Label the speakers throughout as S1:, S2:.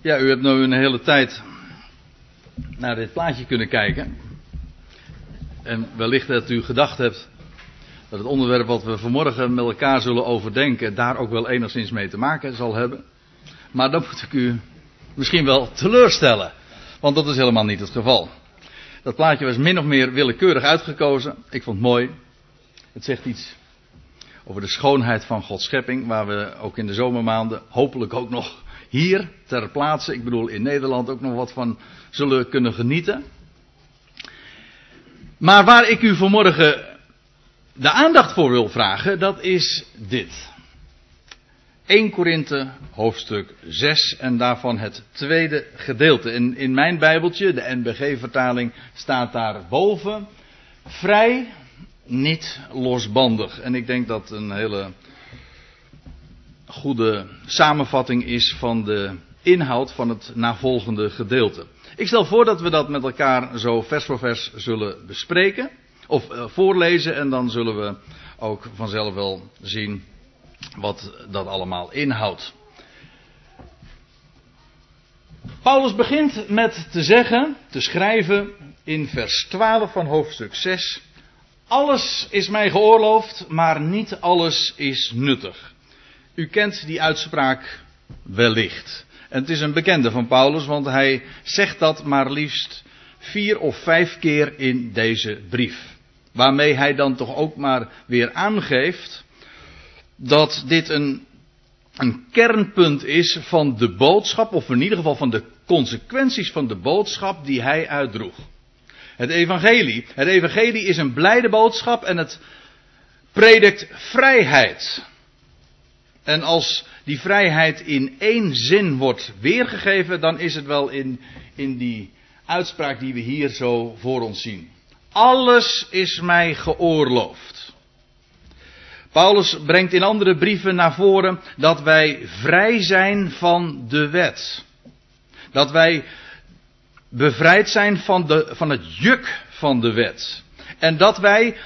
S1: Ja, u hebt nu een hele tijd naar dit plaatje kunnen kijken. En wellicht dat u gedacht hebt dat het onderwerp wat we vanmorgen met elkaar zullen overdenken daar ook wel enigszins mee te maken zal hebben. Maar dan moet ik u misschien wel teleurstellen. Want dat is helemaal niet het geval. Dat plaatje was min of meer willekeurig uitgekozen. Ik vond het mooi. Het zegt iets over de schoonheid van Gods schepping, waar we ook in de zomermaanden hopelijk ook nog hier ter plaatse, ik bedoel in Nederland ook nog wat van zullen kunnen genieten. Maar waar ik u vanmorgen de aandacht voor wil vragen, dat is dit. 1 Korinthe hoofdstuk 6 en daarvan het tweede gedeelte. In, in mijn Bijbeltje, de NBG-vertaling, staat daar boven vrij, niet losbandig. En ik denk dat een hele goede samenvatting is van de inhoud van het navolgende gedeelte. Ik stel voor dat we dat met elkaar zo vers voor vers zullen bespreken. Of uh, voorlezen en dan zullen we ook vanzelf wel zien wat dat allemaal inhoudt. Paulus begint met te zeggen, te schrijven in vers 12 van hoofdstuk 6. Alles is mij geoorloofd, maar niet alles is nuttig. U kent die uitspraak wellicht. En het is een bekende van Paulus, want hij zegt dat maar liefst vier of vijf keer in deze brief. Waarmee hij dan toch ook maar weer aangeeft dat dit een, een kernpunt is van de boodschap, of in ieder geval van de consequenties van de boodschap die hij uitdroeg. Het evangelie. Het evangelie is een blijde boodschap en het predikt vrijheid. En als die vrijheid in één zin wordt weergegeven, dan is het wel in, in die uitspraak die we hier zo voor ons zien. Alles is mij geoorloofd. Paulus brengt in andere brieven naar voren dat wij vrij zijn van de wet. Dat wij bevrijd zijn van, de, van het juk van de wet. En dat wij,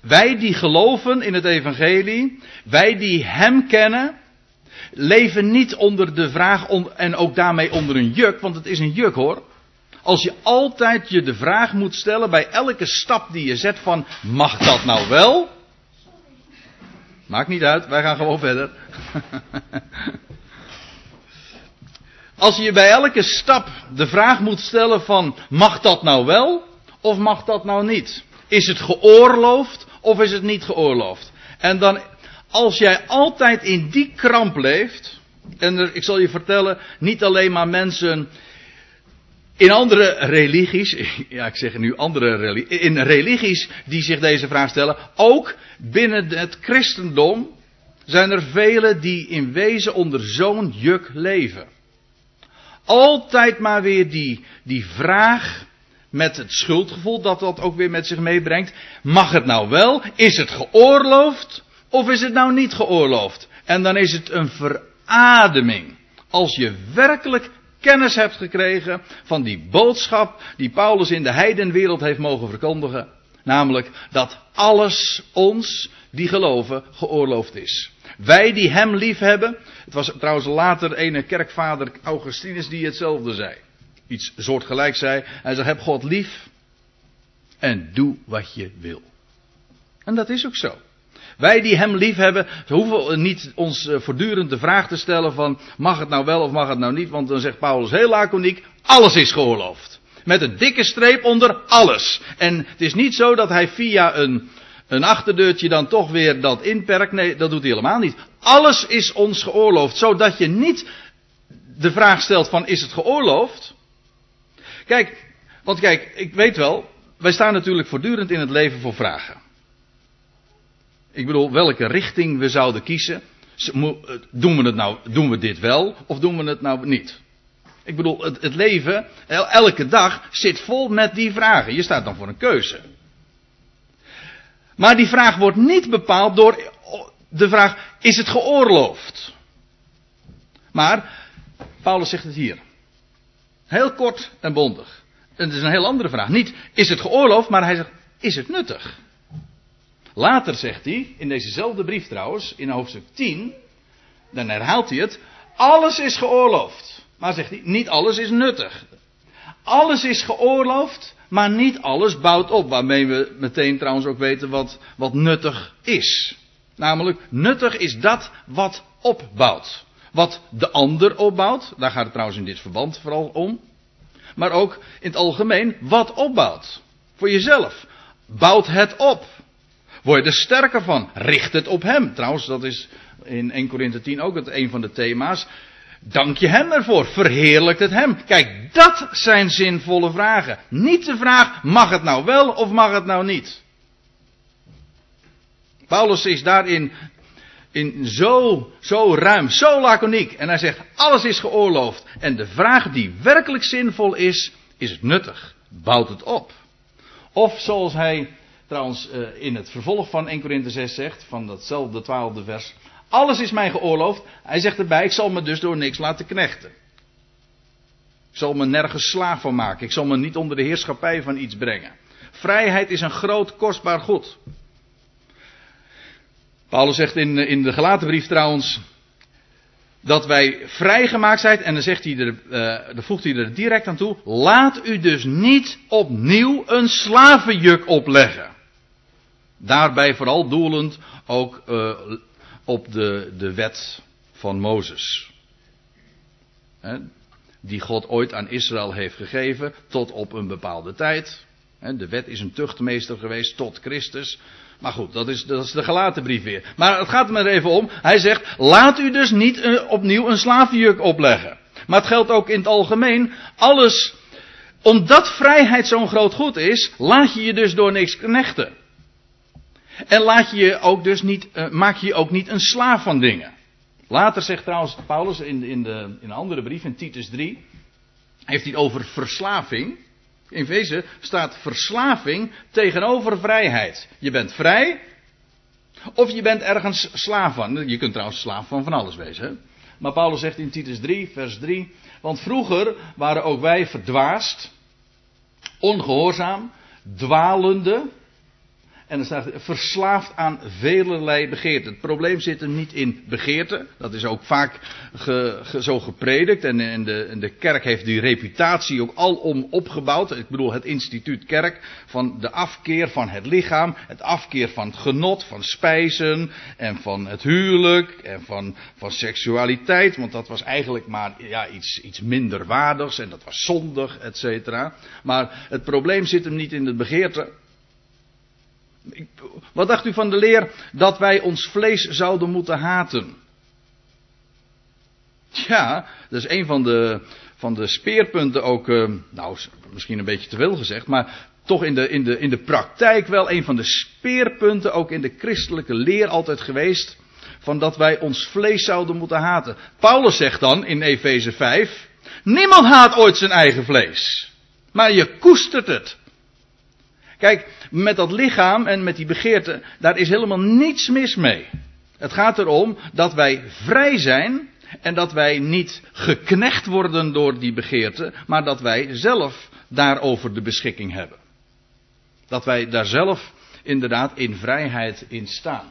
S1: wij die geloven in het evangelie, wij die Hem kennen, leven niet onder de vraag en ook daarmee onder een juk, want het is een juk hoor. Als je altijd je de vraag moet stellen bij elke stap die je zet van mag dat nou wel? Maakt niet uit, wij gaan gewoon verder. Als je bij elke stap de vraag moet stellen van mag dat nou wel of mag dat nou niet? Is het geoorloofd of is het niet geoorloofd? En dan als jij altijd in die kramp leeft, en er, ik zal je vertellen, niet alleen maar mensen in andere religies, ja ik zeg nu andere religies, in religies die zich deze vraag stellen, ook binnen het christendom zijn er velen die in wezen onder zo'n juk leven. Altijd maar weer die, die vraag met het schuldgevoel dat dat ook weer met zich meebrengt. Mag het nou wel? Is het geoorloofd? Of is het nou niet geoorloofd? En dan is het een verademing. Als je werkelijk kennis hebt gekregen van die boodschap die Paulus in de heidenwereld heeft mogen verkondigen. Namelijk dat alles ons die geloven geoorloofd is. Wij die hem lief hebben. Het was trouwens later een kerkvader Augustinus die hetzelfde zei. Iets soortgelijks zei. Hij zei: Heb God lief en doe wat je wil. En dat is ook zo. Wij die hem lief hebben, hoeven niet ons eh, voortdurend de vraag te stellen van mag het nou wel of mag het nou niet, want dan zegt Paulus heel laconiek, alles is geoorloofd. Met een dikke streep onder alles. En het is niet zo dat hij via een, een achterdeurtje dan toch weer dat inperkt. Nee, dat doet hij helemaal niet. Alles is ons geoorloofd, zodat je niet de vraag stelt van is het geoorloofd? Kijk, want kijk, ik weet wel, wij staan natuurlijk voortdurend in het leven voor vragen. Ik bedoel, welke richting we zouden kiezen. Doen we, het nou, doen we dit wel of doen we het nou niet? Ik bedoel, het, het leven, elke dag zit vol met die vragen. Je staat dan voor een keuze. Maar die vraag wordt niet bepaald door de vraag: is het geoorloofd? Maar, Paulus zegt het hier. Heel kort en bondig. Het is een heel andere vraag. Niet, is het geoorloofd, maar hij zegt, is het nuttig? Later zegt hij, in dezezelfde brief trouwens, in hoofdstuk 10, dan herhaalt hij het, alles is geoorloofd. Maar zegt hij, niet alles is nuttig. Alles is geoorloofd, maar niet alles bouwt op. Waarmee we meteen trouwens ook weten wat, wat nuttig is. Namelijk, nuttig is dat wat opbouwt. Wat de ander opbouwt, daar gaat het trouwens in dit verband vooral om. Maar ook in het algemeen, wat opbouwt. Voor jezelf. Bouwt het op. Word je er sterker van. Richt het op hem. Trouwens, dat is in 1 Korinthe 10 ook het een van de thema's. Dank je hem ervoor. Verheerlijkt het hem. Kijk, dat zijn zinvolle vragen. Niet de vraag, mag het nou wel of mag het nou niet? Paulus is daarin in zo, zo ruim, zo laconiek. En hij zegt, alles is geoorloofd. En de vraag die werkelijk zinvol is, is het nuttig? Bouwt het op? Of zoals hij trouwens eh, in het vervolg van 1 Korinthe 6 zegt, van datzelfde twaalfde vers. Alles is mij geoorloofd. Hij zegt erbij, ik zal me dus door niks laten knechten. Ik zal me nergens slaaf van maken. Ik zal me niet onder de heerschappij van iets brengen. Vrijheid is een groot kostbaar goed. Paulus zegt in, in de gelaten brief trouwens dat wij vrijgemaakt zijn en dan, zegt hij er, dan voegt hij er direct aan toe, laat u dus niet opnieuw een slavenjuk opleggen. Daarbij vooral doelend ook uh, op de, de wet van Mozes. Die God ooit aan Israël heeft gegeven tot op een bepaalde tijd. De wet is een tuchtmeester geweest tot Christus. Maar goed, dat is, dat is de gelaten brief weer. Maar het gaat er even om. Hij zegt, laat u dus niet opnieuw een slavenjuk opleggen. Maar het geldt ook in het algemeen. Alles, omdat vrijheid zo'n groot goed is, laat je je dus door niks knechten. En laat je je ook dus niet, uh, maak je je ook niet een slaaf van dingen. Later zegt trouwens Paulus in, in, de, in een andere brief, in Titus 3, heeft hij over verslaving. In wezen staat verslaving tegenover vrijheid. Je bent vrij, of je bent ergens slaaf van. Je kunt trouwens slaaf van van alles wezen. Maar Paulus zegt in Titus 3, vers 3. Want vroeger waren ook wij verdwaasd, ongehoorzaam, dwalende. En dan staat verslaafd aan velelei begeerten. Het probleem zit hem niet in begeerte. Dat is ook vaak zo gepredikt. En, de, de, kerk heeft die reputatie ook alom opgebouwd. Ik bedoel het instituut kerk. Van de afkeer van het lichaam. Het afkeer van het genot, van spijzen. En van het huwelijk. En van, van seksualiteit. Want dat was eigenlijk maar ja, iets, iets minder waardigs. En dat was zondig, et cetera. Maar het probleem zit hem niet in de begeerte. Wat dacht u van de leer dat wij ons vlees zouden moeten haten? Ja, dat is een van de, van de speerpunten ook, uh, nou misschien een beetje te veel gezegd, maar toch in de, in, de, in de praktijk wel een van de speerpunten ook in de christelijke leer altijd geweest. Van dat wij ons vlees zouden moeten haten. Paulus zegt dan in Efeze 5, niemand haat ooit zijn eigen vlees. Maar je koestert het. Kijk, met dat lichaam en met die begeerte, daar is helemaal niets mis mee. Het gaat erom dat wij vrij zijn en dat wij niet geknecht worden door die begeerte, maar dat wij zelf daarover de beschikking hebben. Dat wij daar zelf inderdaad in vrijheid in staan.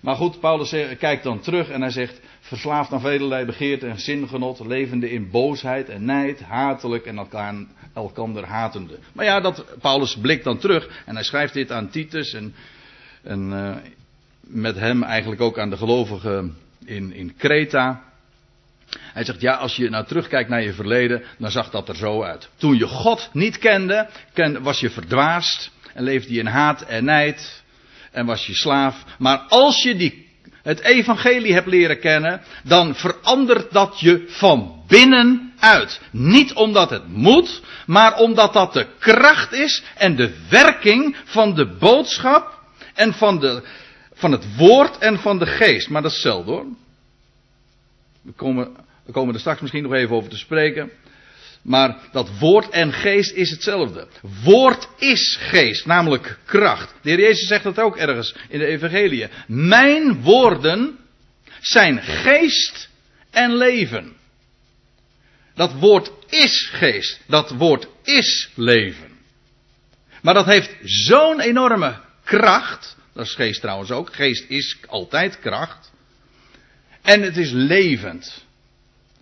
S1: Maar goed, Paulus kijkt dan terug en hij zegt: verslaafd aan velelei begeerte en zingenot, levende in boosheid en nijd, hatelijk en elkaar, elkander hatende. Maar ja, dat, Paulus blikt dan terug en hij schrijft dit aan Titus en, uh, met hem eigenlijk ook aan de gelovigen in, in Kreta. Hij zegt, ja, als je nou terugkijkt naar je verleden, dan zag dat er zo uit. Toen je God niet kende, ken, was je verdwaasd en leefde je in haat en nijd en was je slaaf. Maar als je die, het evangelie hebt leren kennen, dan verandert dat je van binnenuit. Niet omdat het moet, maar omdat dat de kracht is en de werking van de boodschap en van, de, van het woord en van de geest. Maar dat is hetzelfde hoor. We komen, we komen er straks misschien nog even over te spreken. Maar dat woord en geest is hetzelfde. Woord is geest, namelijk kracht. De heer Jezus zegt dat ook ergens in de Evangelie. Mijn woorden zijn geest en leven. Dat woord is geest. Dat woord is leven. Maar dat heeft zo'n enorme kracht. Dat is geest trouwens ook. Geest is altijd kracht. En het is levend.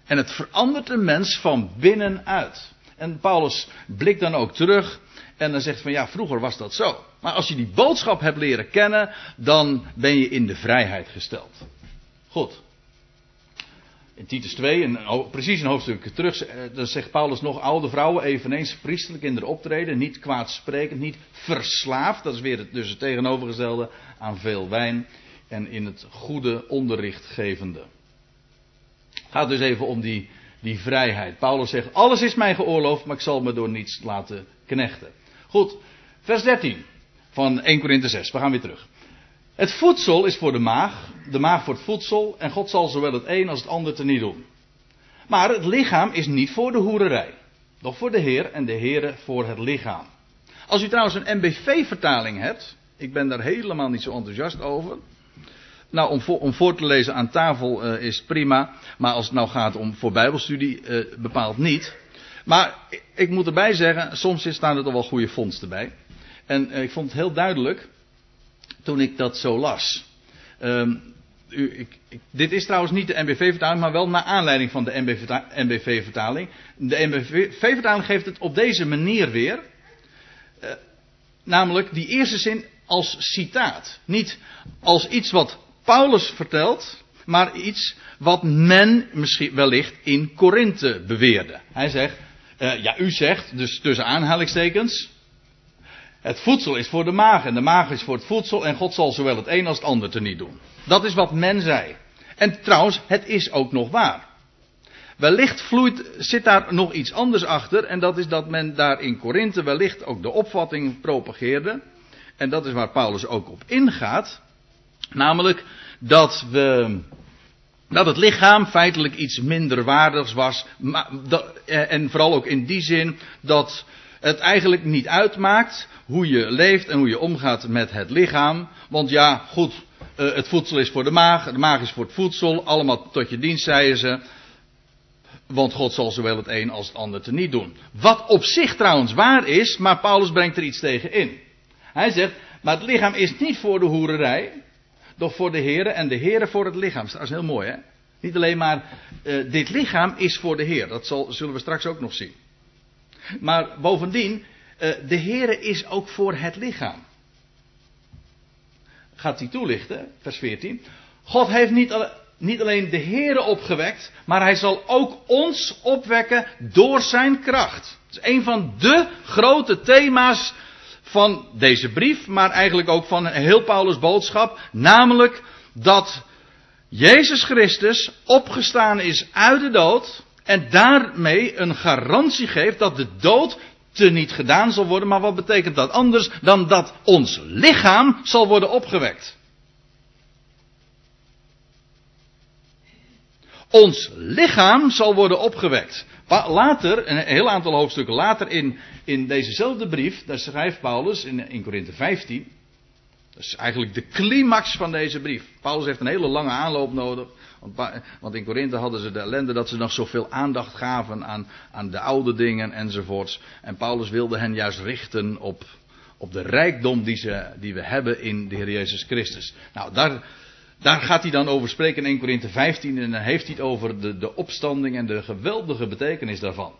S1: En het verandert een mens van binnenuit. En Paulus blikt dan ook terug en dan zegt van ja, vroeger was dat zo. Maar als je die boodschap hebt leren kennen, dan ben je in de vrijheid gesteld. Goed. In Titus 2, en precies een hoofdstuk terug, eh, dan zegt Paulus nog: oude vrouwen eveneens priestelijk in de optreden, niet kwaadsprekend, niet verslaafd. Dat is weer het, dus het tegenovergestelde aan veel wijn en in het goede onderricht gevende. Gaat dus even om die, die vrijheid. Paulus zegt: alles is mij geoorloofd, maar ik zal me door niets laten knechten. Goed, vers 13 van 1 Korinthe 6. We gaan weer terug. Het voedsel is voor de maag, de maag voor het voedsel, en God zal zowel het een als het ander te niet doen. Maar het lichaam is niet voor de hoererij, doch voor de Heer en de Heere voor het lichaam. Als u trouwens een MBV-vertaling hebt, ik ben daar helemaal niet zo enthousiast over. Nou, om voor, om voor te lezen aan tafel uh, is prima, maar als het nou gaat om voor Bijbelstudie, uh, bepaald niet. Maar ik, moet erbij zeggen, soms staan er toch wel goede vondsten bij. En uh, ik vond het heel duidelijk toen ik dat zo las. Um, u, ik, dit is trouwens niet de NBV-vertaling, maar wel naar aanleiding van de NBV-vertaling. De NBV-vertaling geeft het op deze manier weer. Namelijk die eerste zin als citaat. Niet als iets wat Paulus vertelt, maar iets wat men misschien wellicht in Korinthe beweerde. Hij zegt, uh, ja, u zegt, dus tussen aanhalingstekens, het voedsel is voor de maag en de maag is voor het voedsel en God zal zowel het een als het ander te niet doen. Dat is wat men zei. En trouwens, het is ook nog waar. Wellicht vloeit, zit daar nog iets anders achter en dat is dat men daar in Korinthe wellicht ook de opvatting propageerde. En dat is waar Paulus ook op ingaat. Namelijk dat we, dat het lichaam feitelijk iets minder waardigs was. Eh, en vooral ook in die zin dat het eigenlijk niet uitmaakt hoe je leeft en hoe je omgaat met het lichaam. Want ja, goed, uh, het voedsel is voor de maag, de maag is voor het voedsel, allemaal tot je dienst, zeiden ze. Want God zal zowel het een als het ander te niet doen. Wat op zich trouwens waar is, maar Paulus brengt er iets tegen in. Hij zegt, maar het lichaam is niet voor de hoererij, doch voor de Heer en de Heer voor het lichaam. Dat is heel mooi, hè? Niet alleen maar, uh, dit lichaam is voor de Heer. Dat zal, zullen we straks ook nog zien. Maar bovendien, uh, de Heere is ook voor het lichaam. Gaat hij toelichten, vers 14. God heeft niet, niet alleen de Heere opgewekt, maar hij zal ook ons opwekken door zijn kracht. Dat is een van de grote thema's van deze brief, maar eigenlijk ook van heel Paulus' boodschap. Namelijk dat Jezus Christus opgestaan is uit de dood. En daarmee een garantie geeft dat de dood te niet gedaan zal worden. Maar wat betekent dat anders dan dat ons lichaam zal worden opgewekt? Ons lichaam zal worden opgewekt. Later, een heel aantal hoofdstukken later in, in dezezelfde brief, daar schrijft Paulus in, in Korinthe 15. Dat is eigenlijk de climax van deze brief. Paulus heeft een hele lange aanloop nodig. Want, in Korinthe hadden ze de ellende dat ze nog zoveel aandacht gaven aan, aan de oude dingen enzovoorts. En Paulus wilde hen juist richten op, op de rijkdom die, ze, die we hebben in de Heer Jezus Christus. Nou, daar, daar gaat hij dan over spreken in 1 Korinthe 15 en dan heeft hij het over de, de opstanding en de geweldige betekenis daarvan.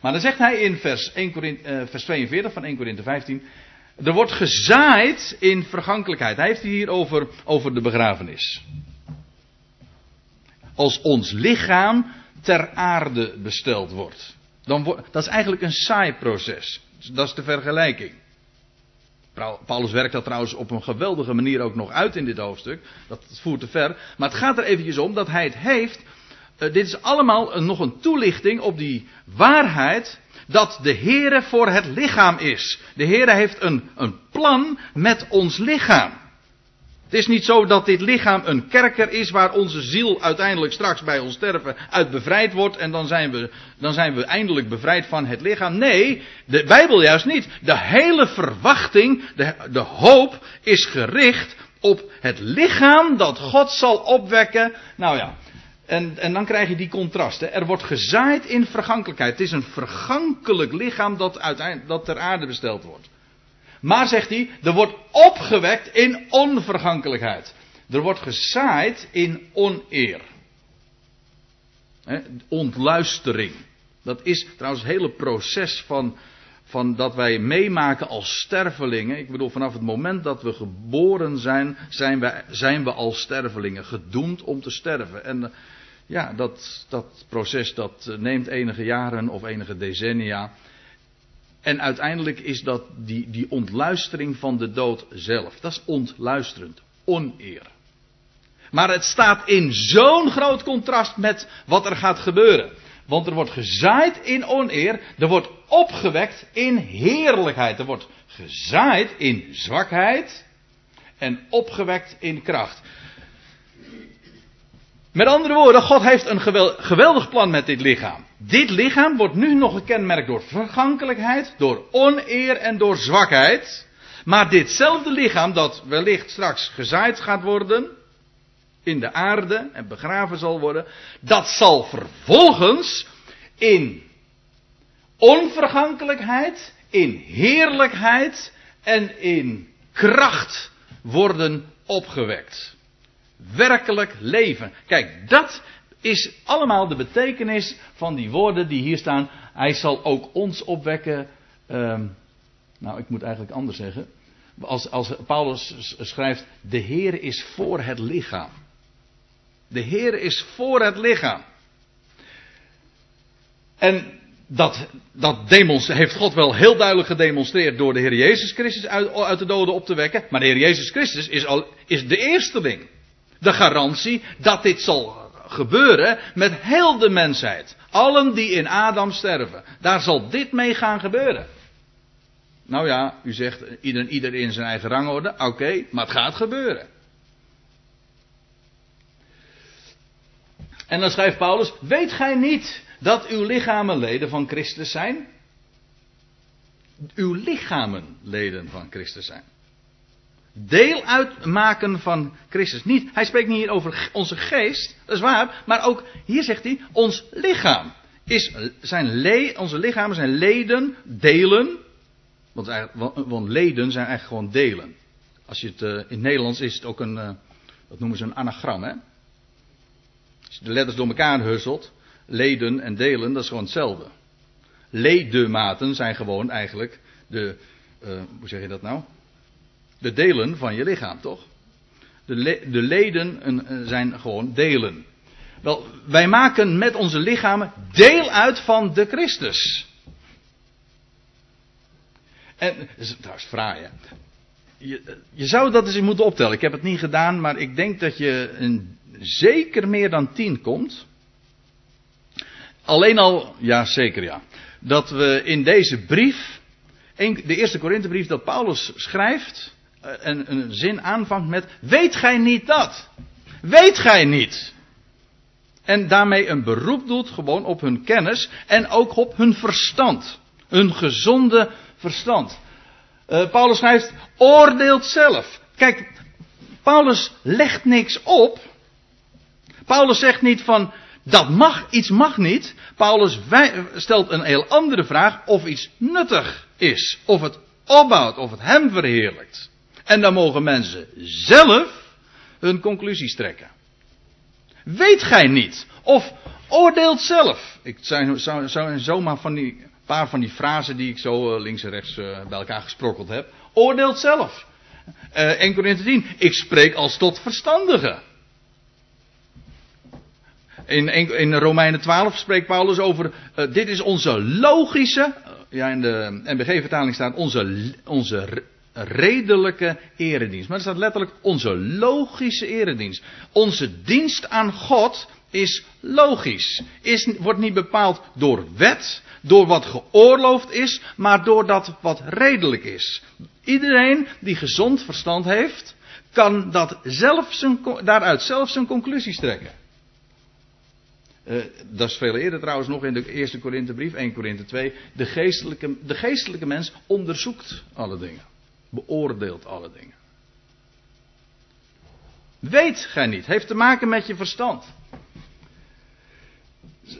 S1: Maar dan zegt hij in vers, 1 Korinthe, eh, vers 42 van 1 Korinthe 15, er wordt gezaaid in vergankelijkheid. Hij heeft het hier over, over de begrafenis als ons lichaam ter aarde besteld wordt. Dan wordt dat is eigenlijk een saai proces. Dat is de vergelijking. Paulus werkt dat trouwens op een geweldige manier ook nog uit in dit hoofdstuk. Dat voert te ver. Maar het gaat er eventjes om dat hij het heeft. Uh, dit is allemaal nog een toelichting op die waarheid dat de Heere voor het lichaam is. De Heere heeft een, een plan met ons lichaam. Het is niet zo dat dit lichaam een kerker is waar onze ziel uiteindelijk straks bij ons sterven uit bevrijd wordt en dan zijn we, dan zijn we eindelijk bevrijd van het lichaam. Nee, de Bijbel juist niet. De hele verwachting, de, de hoop is gericht op het lichaam dat God zal opwekken. Nou ja, en, en dan krijg je die contrasten. Er wordt gezaaid in vergankelijkheid. Het is een vergankelijk lichaam dat, uiteindelijk, dat ter aarde besteld wordt. Maar zegt hij, er wordt opgewekt in onvergankelijkheid. Er wordt gezaaid in oneer. Hè, ontluistering. Dat is trouwens het hele proces van, van dat wij meemaken als stervelingen. Ik bedoel, vanaf het moment dat we geboren zijn, zijn we, zijn we als stervelingen gedoemd om te sterven. En eh, ja, dat, dat proces dat eh, neemt enige jaren of enige decennia. En uiteindelijk is dat die, die ontluistering van de dood zelf. Dat is ontluisterend, oneer. Maar het staat in zo'n groot contrast met wat er gaat gebeuren. Want er wordt gezaaid in oneer, er wordt opgewekt in heerlijkheid. Er wordt gezaaid in zwakheid en opgewekt in kracht. Met andere woorden, God heeft een geweldig plan met dit lichaam. Dit lichaam wordt nu nog gekenmerkt door vergankelijkheid, door oneer en door zwakheid. Maar ditzelfde lichaam dat wellicht straks gezaaid gaat worden, in de aarde en begraven zal worden, dat zal vervolgens in onvergankelijkheid, in heerlijkheid en in kracht worden opgewekt. Werkelijk leven. Kijk, dat is allemaal de betekenis van die woorden die hier staan. Hij zal ook ons opwekken. Uh, nou, ik moet eigenlijk anders zeggen. Als, als Paulus schrijft, de Heer is voor het lichaam. De Heer is voor het lichaam. En dat, dat heeft God wel heel duidelijk gedemonstreerd door de Heer Jezus Christus uit, uit de doden op te wekken. Maar de Heer Jezus Christus is, al, is de eersteling. De garantie dat dit zal gebeuren met heel de mensheid. Allen die in Adam sterven. Daar zal dit mee gaan gebeuren. Nou ja, u zegt ieder, ieder in zijn eigen rangorde. Oké, maar het gaat gebeuren. En dan schrijft Paulus: Weet gij niet dat uw lichamen leden van Christus zijn? Uw lichamen leden van Christus zijn. Deel uitmaken van Christus. Niet, hij spreekt niet hier over onze geest, dat is waar, maar ook hier zegt hij: ons lichaam. Is, zijn le, onze lichamen zijn leden, delen. Want, want, leden zijn eigenlijk gewoon delen. Als je het, uh, in het Nederlands is het ook een, uh, dat noemen ze een anagram, hè? Als je de letters door elkaar husselt, leden en delen, dat is gewoon hetzelfde. Ledematen zijn gewoon eigenlijk de, uh, hoe zeg je dat nou? De delen van je lichaam, toch? De, de leden uh, zijn gewoon delen. Wel, wij maken met onze lichamen deel uit van de Christus. En, trouwens fraai, hè? Je, je, zou dat eens moeten optellen. Ik heb het niet gedaan, maar ik denk dat je een zeker meer dan tien komt. Alleen al, ja zeker ja, dat we in deze brief, de eerste Korinthebrief dat Paulus schrijft, eh, en een zin aanvangt met, weet gij niet dat? Weet gij niet? En daarmee een beroep doet gewoon op hun kennis en ook op hun verstand. Hun gezonde verstand. Uh, Paulus schrijft, oordeelt zelf. Kijk, Paulus legt niks op. Paulus zegt niet van dat mag, iets mag niet. Paulus stelt een heel andere vraag of iets nuttig is. Of het opbouwt, of het hem verheerlijkt. En dan mogen mensen zelf hun conclusies trekken. Weet gij niet? Of oordeelt zelf. Ik zou, zou zomaar van die paar van die frasen die ik zo eh, links en rechts eh, bij elkaar gesprokkeld heb. Oordeelt zelf. Uh, 1 Corinthië 10. Ik spreek als tot verstandigen. In, in Romeinen 12 spreekt Paulus over, dit is onze logische, ja in de NBG-vertaling staat onze, onze redelijke eredienst. Maar er staat letterlijk onze logische eredienst. Onze dienst aan God is logisch. Is, wordt niet bepaald door wet, door wat geoorloofd is, maar door dat wat redelijk is. Iedereen die gezond verstand heeft, kan dat zelf zijn, daaruit zelf zijn conclusies trekken. Uh, dat is veel eerder trouwens nog in de eerste Korinthebrief, 1 Korinthe 2. De geestelijke, de geestelijke mens onderzoekt alle dingen. Beoordeelt alle dingen. Weet gij niet. Heeft te maken met je verstand.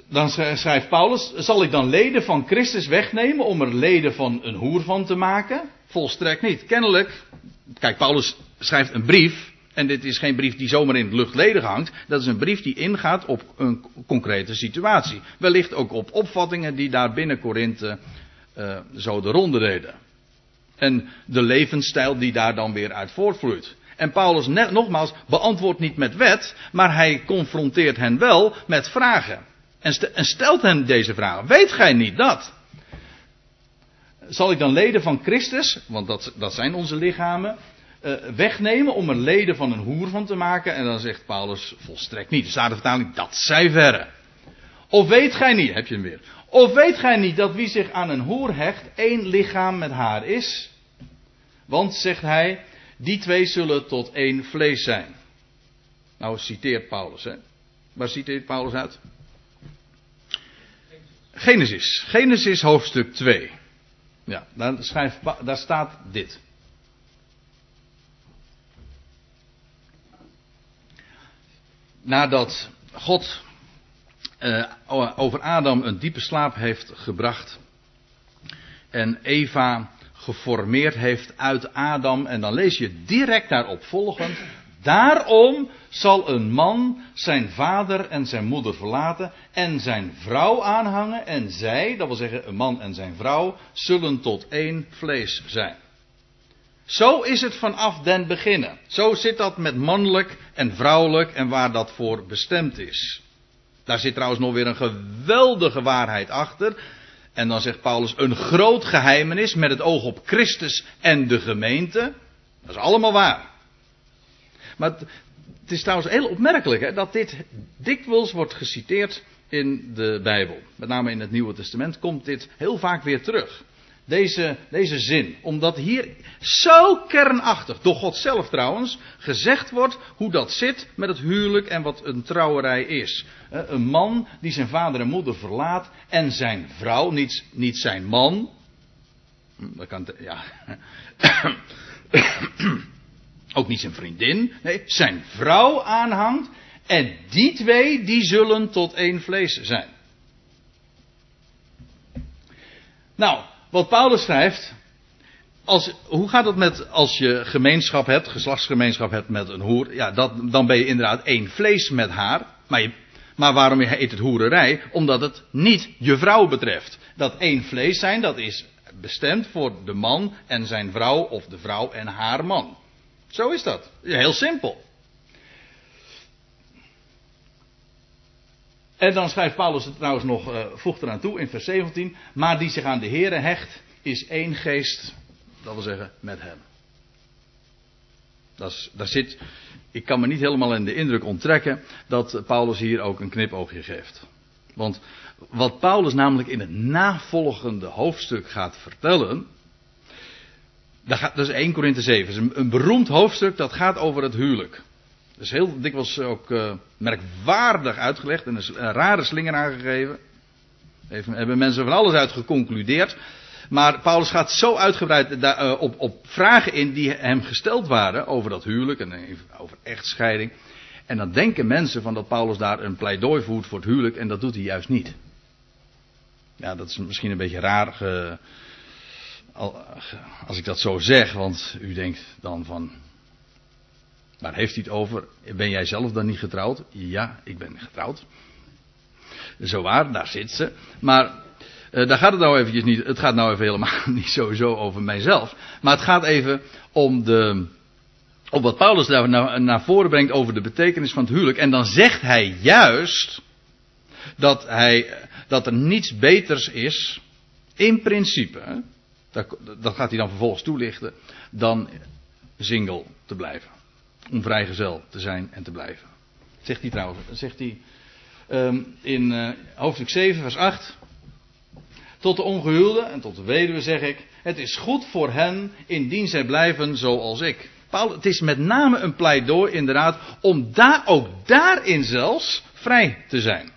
S1: Dan schrijft Paulus, zal ik dan leden van Christus wegnemen om er leden van een hoer van te maken? Volstrekt niet. Kennelijk, kijk, Paulus schrijft een brief En dit is geen brief die zomaar in het luchtledig hangt. Dat is een brief die ingaat op een concrete situatie. Wellicht ook op opvattingen die daar binnen Korinthe uh, zo de ronde deden. En de levensstijl die daar dan weer uit voortvloeit. En Paulus, net, nogmaals, beantwoordt niet met wet, maar hij confronteert hen wel met vragen. En, stelt hen deze vragen. Weet gij niet dat? Zal ik dan leden van Christus, want dat, dat zijn onze lichamen, uh, wegnemen om er leden van een hoer van te maken? En dan zegt Paulus volstrekt niet. Er staat de vertaling, dat zij verre. Of weet gij niet, heb je hem weer. Of weet gij niet dat wie zich aan een hoer hecht, één lichaam met haar is? Want, zegt hij, die twee zullen tot één vlees zijn. Nou, citeert Paulus, hè. Waar citeert Paulus uit? Genesis. Genesis hoofdstuk 2. Ja, daar, schrijft, daar staat dit. Nadat God uh, over Adam een diepe slaap heeft gebracht en Eva geformeerd heeft uit Adam. En dan lees je direct daarop volgend. Daarom zal een man zijn vader en zijn moeder verlaten en zijn vrouw aanhangen. En zij, dat wil zeggen een man en zijn vrouw, zullen tot één vlees zijn. Zo is het vanaf den beginnen. Zo zit dat met mannelijk en vrouwelijk en waar dat voor bestemd is. Daar zit trouwens nog weer een geweldige waarheid achter. En dan zegt Paulus een groot geheimenis met het oog op Christus en de gemeente. Dat is allemaal waar. Maar het, is trouwens heel opmerkelijk hè, dat dit dikwijls wordt geciteerd in de Bijbel. Met name in het Nieuwe Testament komt dit heel vaak weer terug. Deze, deze zin. Omdat hier zo kernachtig, door God zelf trouwens, gezegd wordt hoe dat zit met het huwelijk en wat een trouwerij is. Een man die zijn vader en moeder verlaat en zijn vrouw, niet, niet zijn man. Hm, dat kan, ja. Ook niet zijn vriendin. Nee, zijn vrouw aanhangt. En die twee, die zullen tot één vlees zijn. Nou, wat Paulus schrijft. Als, hoe gaat het met als je gemeenschap hebt, geslachtsgemeenschap hebt met een hoer? Ja, dat, dan ben je inderdaad één vlees met haar. Maar, je, maar waarom heet het hoererij? Omdat het niet je vrouw betreft. Dat één vlees zijn, dat is bestemd voor de man en zijn vrouw of de vrouw en haar man. Zo is dat. Heel simpel. En dan schrijft Paulus het trouwens nog, uh, voegt eraan toe in vers 17. Maar die zich aan de Here hecht, is één geest, dat wil zeggen, met hem. Dat zit, ik kan me niet helemaal in de indruk onttrekken dat Paulus hier ook een knipoogje geeft. Want wat Paulus namelijk in het navolgende hoofdstuk gaat vertellen. Dat, is 1 Korinthe 7. Dat is een beroemd hoofdstuk dat gaat over het huwelijk. Dat is heel dikwijls ook uh, merkwaardig uitgelegd en een rare slinger aangegeven. Even, hebben mensen van alles uit geconcludeerd. Maar Paulus gaat zo uitgebreid uh, op, op, vragen in die hem gesteld waren over dat huwelijk en over echtscheiding. En dan denken mensen van dat Paulus daar een pleidooi voert voor het huwelijk en dat doet hij juist niet. Ja, dat is misschien een beetje raar ge, als ik dat zo zeg, want u denkt dan van Waar heeft hij het over? Ben jij zelf dan niet getrouwd? Ja, ik ben getrouwd. Zo waar, daar zit ze. Maar uh, daar gaat het nou eventjes niet. Het gaat nou even helemaal niet sowieso over mijzelf. Maar het gaat even om de. Op wat Paulus daar naar, naar voren brengt over de betekenis van het huwelijk. En dan zegt hij juist. Dat, hij, dat er niets beters is. In principe. Dat, dat gaat hij dan vervolgens toelichten. Dan single te blijven om vrijgezel te zijn en te blijven. Zegt hij trouwens, zegt hij um, in uh, hoofdstuk 7, vers 8. Tot de ongehuwde en tot de weduwe zeg ik: Het is goed voor hen indien zij blijven zoals ik. Paul, het is met name een pleidooi, inderdaad, om daar ook daarin zelfs vrij te zijn.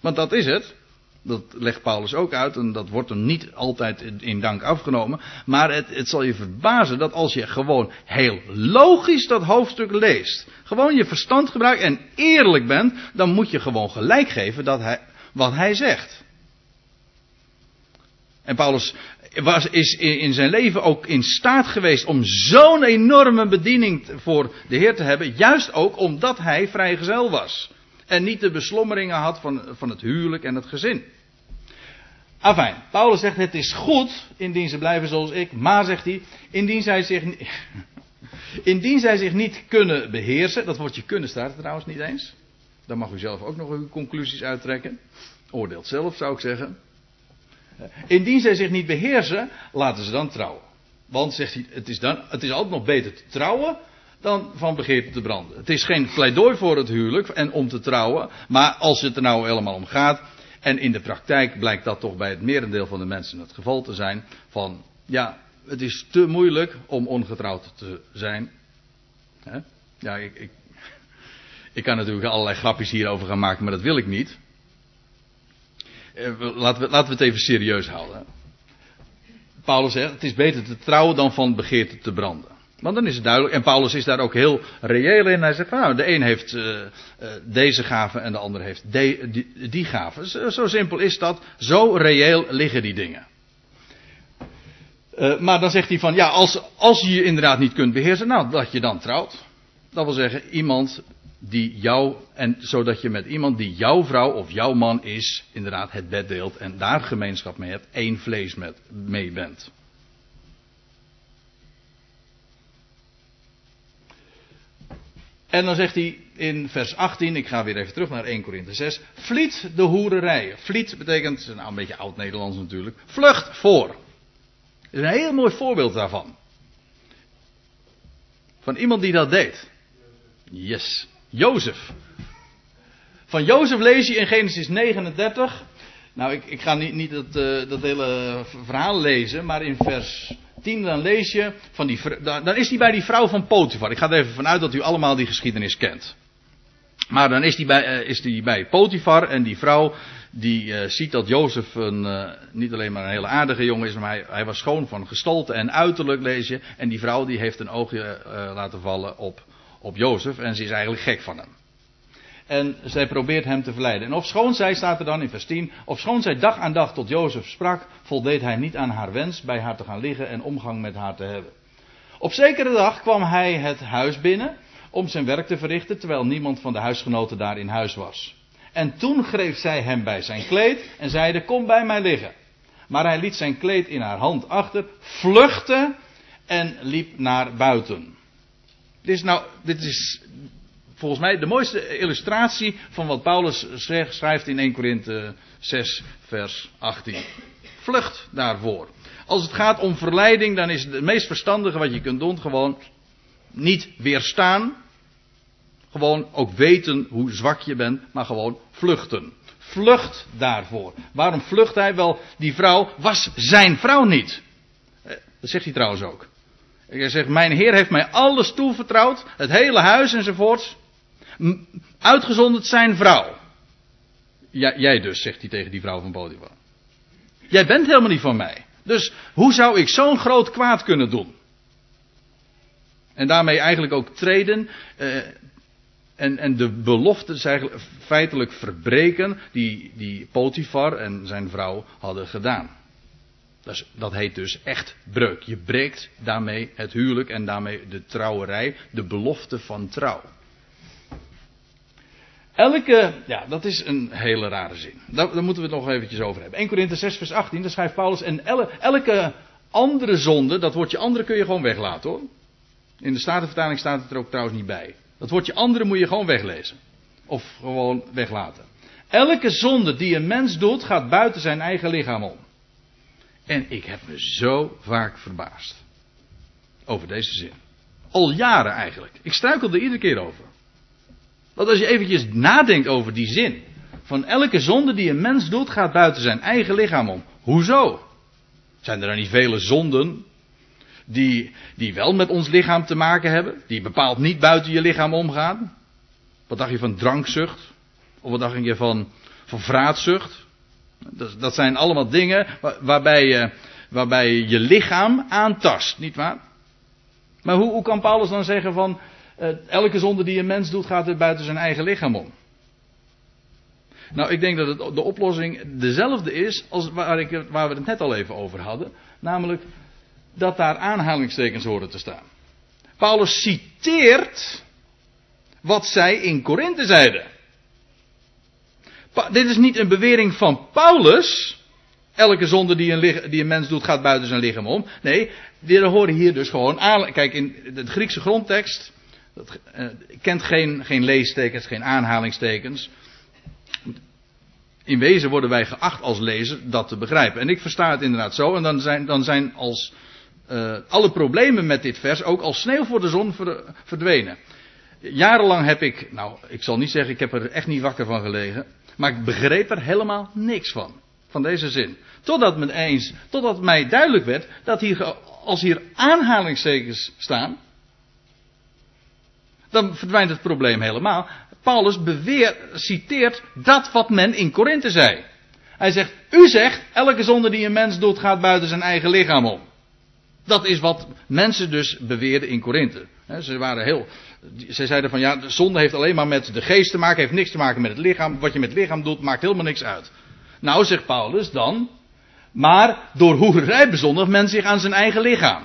S1: Want dat is het. Dat legt Paulus ook uit en dat wordt hem niet altijd in dank afgenomen. Maar het, het, zal je verbazen dat als je gewoon heel logisch dat hoofdstuk leest, gewoon je verstand gebruikt en eerlijk bent, dan moet je gewoon gelijk geven dat hij, wat hij zegt. En Paulus was, is in zijn leven ook in staat geweest om zo'n enorme bediening voor de Heer te hebben. Juist ook omdat hij vrijgezel was. En niet de beslommeringen had van, van het huwelijk en het gezin. Afijn, Paulus zegt het is goed indien ze blijven zoals ik. Maar zegt hij, indien zij zich, indien zij zich niet kunnen beheersen. Dat woordje kunnen staat trouwens niet eens. Dan mag u zelf ook nog uw conclusies uittrekken. Oordeelt zelf zou ik zeggen. Indien zij zich niet beheersen, laten ze dan trouwen. Want, zegt hij, het is, dan, het is altijd nog beter te trouwen dan van begeerte te branden. Het is geen pleidooi voor het huwelijk en om te trouwen. Maar als het er nou helemaal om gaat. En in de praktijk blijkt dat toch bij het merendeel van de mensen het geval te zijn. Van ja, het is te moeilijk om ongetrouwd te zijn. Ja, ik, ik, kan natuurlijk allerlei grapjes hierover gaan maken, maar dat wil ik niet. Eh, laten we, laten we het even serieus houden. Paulus zegt, het is beter te trouwen dan van begeerte te branden. Want dan is het duidelijk, en Paulus is daar ook heel reëel in. Hij zegt, nou, de een heeft uh, deze gave en de ander heeft die, die gave. Zo, simpel is dat. Zo reëel liggen die dingen. Uh, maar dan zegt hij van, ja, als, als je je inderdaad niet kunt beheersen, nou, dat je dan trouwt. Dat wil zeggen, iemand die jou, en zodat je met iemand die jouw vrouw of jouw man is, inderdaad het bed deelt en daar gemeenschap mee hebt, één vlees met, mee bent. En dan zegt hij in vers 18, ik ga weer even terug naar 1 Korinthe 6, vliet de hoererij. Vliet betekent, nou een beetje oud-Nederlands natuurlijk, vlucht voor. Is een heel mooi voorbeeld daarvan. Van iemand die dat deed. Yes. Jozef. Van Jozef lees je in Genesis 39. Nou, ik, ik ga niet, niet dat, dat hele verhaal lezen, maar in vers 10 dan lees je van die. Dan is hij bij die vrouw van Potifar. Ik ga er even vanuit dat u allemaal die geschiedenis kent. Maar dan is hij bij, uh, is bij Potifar en die vrouw die uh, ziet dat Jozef een, niet alleen maar een hele aardige jongen is, maar hij, hij, was schoon van gestalte en uiterlijk lees je. En die vrouw die heeft een oogje laten vallen op op Jozef en ze is eigenlijk gek van hem. En zij probeert hem te verleiden. En ofschoon zij, staat er dan in vers 10, ofschoon zij dag aan dag tot Jozef sprak, voldeed hij niet aan haar wens bij haar te gaan liggen en omgang met haar te hebben. Op zekere dag kwam hij het huis binnen om zijn werk te verrichten, terwijl niemand van de huisgenoten daar in huis was. En toen greep zij hem bij zijn kleed en zeide, kom bij mij liggen. Maar hij liet zijn kleed in haar hand achter, vluchtte en liep naar buiten. Dit is nou, dit is volgens mij de mooiste illustratie van wat Paulus schrijft in 1 Korinthe 6, vers 18. Vlucht daarvoor. Als het gaat om verleiding, dan is het, het meest verstandige wat je kunt doen gewoon niet weerstaan. Gewoon ook weten hoe zwak je bent, maar gewoon vluchten. Vlucht daarvoor. Waarom vlucht hij? Wel, die vrouw was zijn vrouw niet. Eh, dat zegt hij trouwens ook. Hij zegt, mijn Heer heeft mij alles toevertrouwd, het hele huis enzovoorts. Uitgezonderd zijn vrouw. Ja, jij dus, zegt hij tegen die vrouw van Potifar. Jij bent helemaal niet van mij. Dus hoe zou ik zo'n groot kwaad kunnen doen? En daarmee eigenlijk ook treden eh, en, en de beloftes eigenlijk feitelijk verbreken die, die Potifar en zijn vrouw hadden gedaan. Dat, dat heet dus echt breuk. Je breekt daarmee het huwelijk en daarmee de trouwerij, de belofte van trouw. Elke, ja, dat is een hele rare zin. Daar, moeten we het nog eventjes over hebben. 1 Korinthe 6 vers 18, daar schrijft Paulus, en elke andere zonde, dat woordje andere kun je gewoon weglaten hoor. In de Statenvertaling staat het er ook trouwens niet bij. Dat woordje andere moet je gewoon weglezen. Of gewoon weglaten. Elke zonde die een mens doet, gaat buiten zijn eigen lichaam om. En ik heb me zo vaak verbaasd. Over deze zin. Al jaren eigenlijk. Ik struikel er iedere keer over. Want als je eventjes nadenkt over die zin. Van elke zonde die een mens doet, gaat buiten zijn eigen lichaam om. Hoezo? Zijn er dan niet vele zonden die, die wel met ons lichaam te maken hebben? Die bepaald niet buiten je lichaam omgaan? Wat dacht je van drankzucht? Of wat dacht je van, van vraatzucht? Dat, dat zijn allemaal dingen waarbij je, waarbij je lichaam aantast, niet waar? Maar hoe, hoe kan Paulus dan zeggen van elke zonde die een mens doet gaat er buiten zijn eigen lichaam om? Nou, ik denk dat de oplossing dezelfde is als waar, ik, waar we het net al even over hadden. Namelijk dat daar aanhalingstekens horen te staan. Paulus citeert wat zij in Korinthe zeiden. Dit is niet een bewering van Paulus. Elke zonde die een, die een mens doet gaat buiten zijn lichaam om. Nee, die horen hier dus gewoon aan. Kijk, in de Griekse grondtekst dat, uh, kent geen, geen leestekens, geen aanhalingstekens. In wezen worden wij geacht als lezer dat te begrijpen. En ik versta het inderdaad zo. En dan zijn, dan zijn als uh, alle problemen met dit vers ook als sneeuw voor de zon verdwenen. Jarenlang heb ik, nou, ik zal niet zeggen, ik heb er echt niet wakker van gelegen. Maar ik begreep er helemaal niks van. Van deze zin. Totdat, me eens, totdat mij duidelijk werd dat hier, als hier aanhalingstekens staan. Dan verdwijnt het probleem helemaal. Paulus beweert, citeert dat wat men in Korinthe zei. Hij zegt, u zegt, elke zonde die een mens doet gaat buiten zijn eigen lichaam om. Dat is wat mensen dus beweerden in Korinthe. Ze waren heel. Ze zeiden van ja, de zonde heeft alleen maar met de geest te maken, heeft niks te maken met het lichaam. Wat je met het lichaam doet, maakt helemaal niks uit. Nou, zegt Paulus dan. Maar door hoerij bezondigt men zich aan zijn eigen lichaam.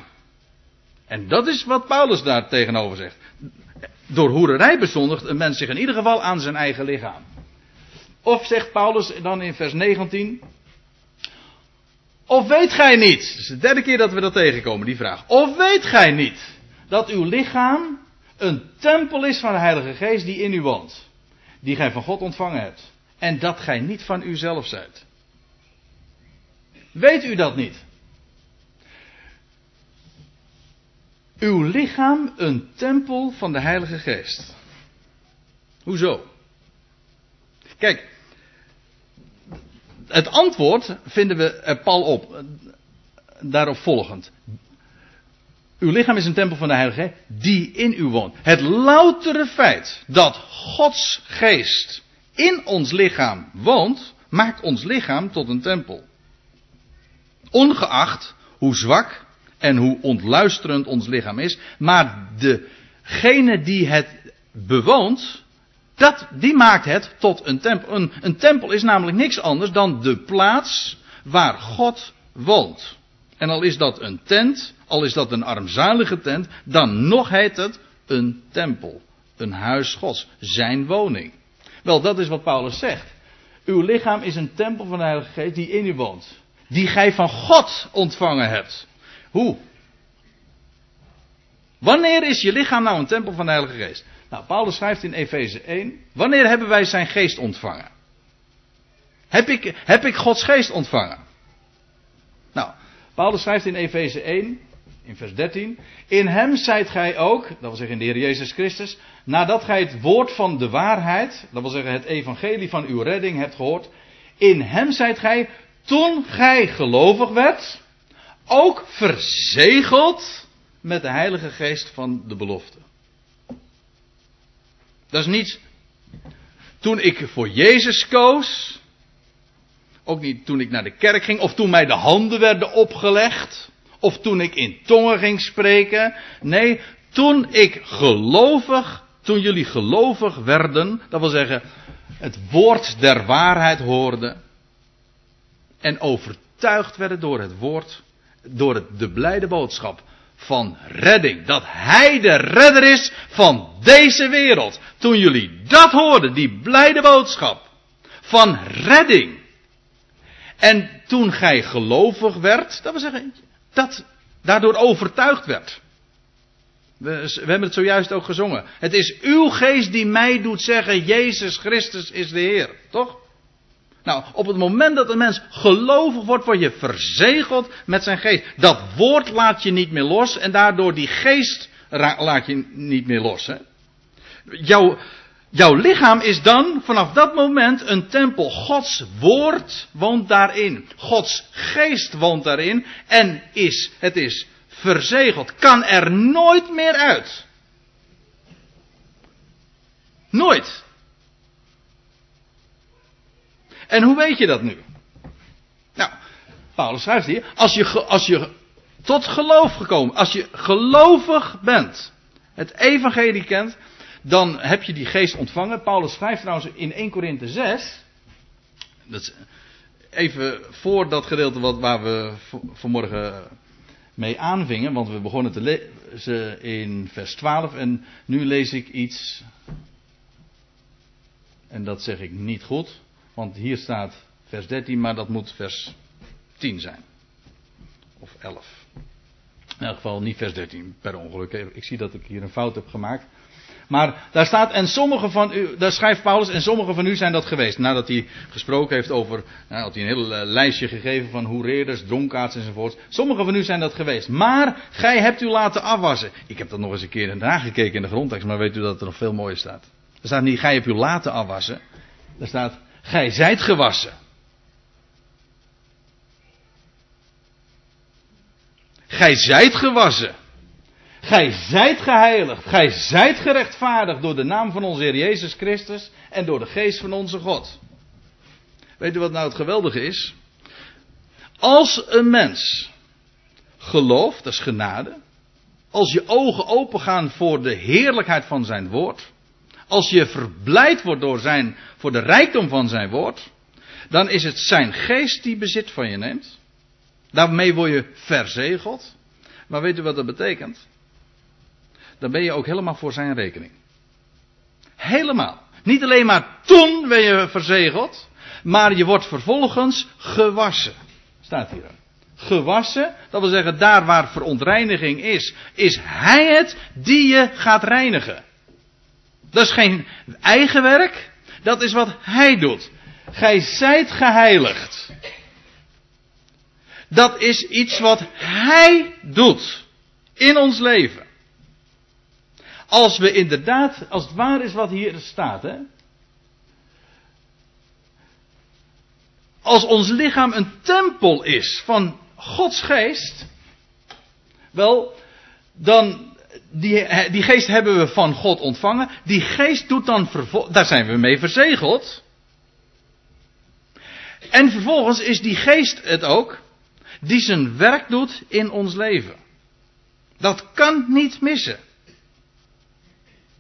S1: En dat is wat Paulus daar tegenover zegt. Door hoererij bezondigt een mens zich in ieder geval aan zijn eigen lichaam. Of zegt Paulus dan in vers 19. Of weet gij niet? Dat is de derde keer dat we dat tegenkomen, die vraag. Of weet gij niet dat uw lichaam een tempel is van de Heilige Geest die in u woont? Die gij van God ontvangen hebt. En dat gij niet van uzelf zijt. Weet u dat niet? Uw lichaam een tempel van de Heilige Geest. Hoezo? Kijk, het antwoord vinden we er pal op. Daarop volgend. Uw lichaam is een tempel van de Heilige Geest die in u woont. Het loutere feit dat Gods geest in ons lichaam woont, maakt ons lichaam tot een tempel. Ongeacht hoe zwak en hoe ontluisterend ons lichaam is, maar degene die het bewoont, dat, die maakt het tot een tempel. Een, een tempel is namelijk niks anders dan de plaats waar God woont. En al is dat een tent, al is dat een armzalige tent, dan nog heet het een tempel. Een huis Gods, zijn woning. Wel, dat is wat Paulus zegt. Uw lichaam is een tempel van de Heilige Geest die in u woont. Die gij van God ontvangen hebt. Hoe? Wanneer is je lichaam nou een tempel van de Heilige Geest? Nou, Paulus schrijft in Efeze 1. Wanneer hebben wij zijn geest ontvangen? Heb ik, heb ik Gods geest ontvangen? Nou, Paulus schrijft in Efeze 1, in vers 13. In hem zijt gij ook, dat wil zeggen in de Heer Jezus Christus, nadat gij het woord van de waarheid, dat wil zeggen het evangelie van uw redding hebt gehoord. In hem zijt gij, toen gij gelovig werd, ook verzegeld met de Heilige Geest van de belofte. Dat is niet toen ik voor Jezus koos. Ook niet toen ik naar de kerk ging. Of toen mij de handen werden opgelegd. Of toen ik in tongen ging spreken. Nee, toen ik gelovig, toen jullie gelovig werden. Dat wil zeggen, het woord der waarheid hoorden. En overtuigd werden door het woord, door de blijde boodschap van redding. Dat Hij de redder is van deze wereld. Toen jullie dat hoorden, die blijde boodschap van redding. En toen gij gelovig werd, dat wil zeggen, dat daardoor overtuigd werd. We, we, hebben het zojuist ook gezongen. Het is uw geest die mij doet zeggen, Jezus Christus is de Heer. Toch? Nou, op het moment dat een mens gelovig wordt, word je verzegeld met zijn geest. Dat woord laat je niet meer los en daardoor die geest laat je niet meer los. Hè? Jouw, jouw lichaam is dan vanaf dat moment een tempel. Gods woord woont daarin. Gods geest woont daarin en is, het is verzegeld. Kan er nooit meer uit. Nooit. En hoe weet je dat nu? Nou, Paulus schrijft hier, als je, als je tot geloof gekomen, als je gelovig bent, het evangelie kent, dan heb je die geest ontvangen. Paulus schrijft trouwens in 1 Korinthe 6, dat is even voor dat gedeelte wat, waar we vanmorgen mee aanvingen, want we begonnen te lezen in vers 12 en nu lees ik iets, en dat zeg ik niet goed, want hier staat vers 13, maar dat moet vers 10 zijn. Of 11. In elk geval niet vers 13 per ongeluk. Ik zie dat ik hier een fout heb gemaakt. Maar daar staat, en sommige van u, daar schrijft Paulus, en sommige van u zijn dat geweest. Nadat hij gesproken heeft over, nou, had hij een heel eh, lijstje gegeven van hoereerders, dronkaards enzovoort. Sommige van u zijn dat geweest. Maar gij hebt u laten afwassen. Ik heb dat nog eens een keer nagekeken in de grondtekst, maar weet u dat er nog veel mooier staat. Er staat niet, gij hebt u laten afwassen. Er staat, gij zijt gewassen. Gij zijt gewassen. Gij zijt geheiligd. Gij zijt gerechtvaardigd door de naam van onze Heer Jezus Christus en door de geest van onze God. Weet u wat nou het geweldige is? Als een mens gelooft, dat is genade. Als je ogen opengaan voor de heerlijkheid van zijn woord. Als je verblijd wordt door zijn, voor de rijkdom van zijn woord. Dan is het zijn geest die bezit van je neemt. Daarmee word je verzegeld. Maar weet u wat dat betekent? Dan ben je ook helemaal voor zijn rekening. Helemaal. Niet alleen maar toen ben je verzegeld, maar je wordt vervolgens gewassen. Staat hier. Gewassen, dat wil zeggen, daar waar verontreiniging is, is hij het die je gaat reinigen. Dat is geen eigen werk, dat is wat hij doet. Gij zijt geheiligd. Dat is iets wat Hij doet in ons leven. Als we inderdaad, als het waar is wat hier staat, hè. Als ons lichaam een tempel is van Gods geest, wel, dan, die, die geest hebben we van God ontvangen. Die geest doet dan, daar zijn we mee verzegeld. En vervolgens is die geest het ook die zijn werk doet in ons leven. Dat kan niet missen.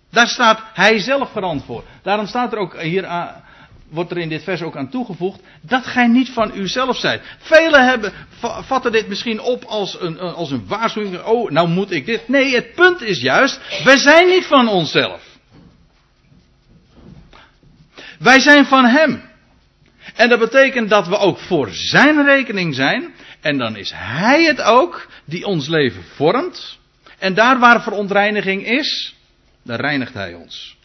S1: Daar staat hij zelf verantwoord. Daarom staat er ook hier aan, wordt er in dit vers ook aan toegevoegd dat gij niet van uzelf zijt. Velen hebben, vatten dit misschien op als een, als een waarschuwing. Oh, nou moet ik dit. Nee, het punt is juist, wij zijn niet van onszelf. Wij zijn van Hem. En dat betekent dat we ook voor Zijn rekening zijn. En dan is Hij het ook die ons leven vormt. En daar waar verontreiniging is, dan reinigt Hij ons.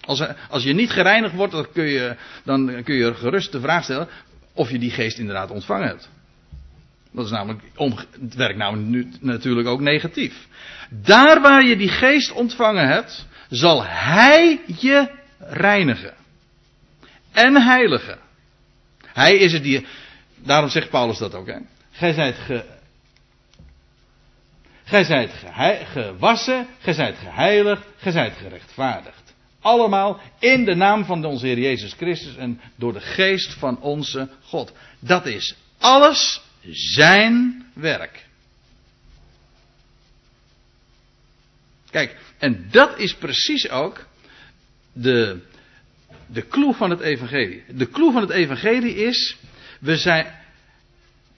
S1: Als, als je niet gereinigd wordt, dan kun, je, dan kun je gerust de vraag stellen of je die geest inderdaad ontvangen hebt. Dat is namelijk, het werkt namelijk nu natuurlijk ook negatief. Daar waar je die geest ontvangen hebt, zal Hij je reinigen. En heiligen. Hij is het die, daarom zegt Paulus dat ook. Hè? Gij zijt ge, gij zijt gewassen, gij zijt geheiligd, gij zijt gerechtvaardigd. Allemaal in de naam van onze Heer Jezus Christus en door de geest van onze God. Dat is alles zijn werk. Kijk, en dat is precies ook de, de clue van het evangelie. De clue van het evangelie is, we zijn,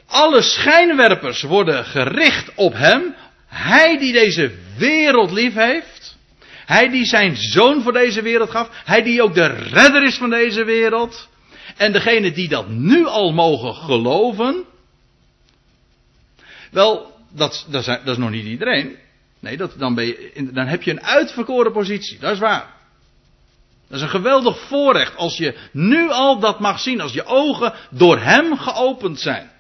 S1: alle schijnwerpers worden gericht op hem. Hij die deze wereld lief heeft. Hij die zijn zoon voor deze wereld gaf. Hij die ook de redder is van deze wereld. En degene die dat nu al mogen geloven. Wel, dat, dat, is, nog niet iedereen. Nee, dat, dan, ben je, dan heb je een uitverkoren positie. Dat is waar. Dat is een geweldig voorrecht als je nu al dat mag zien. Als je ogen door Hem geopend zijn.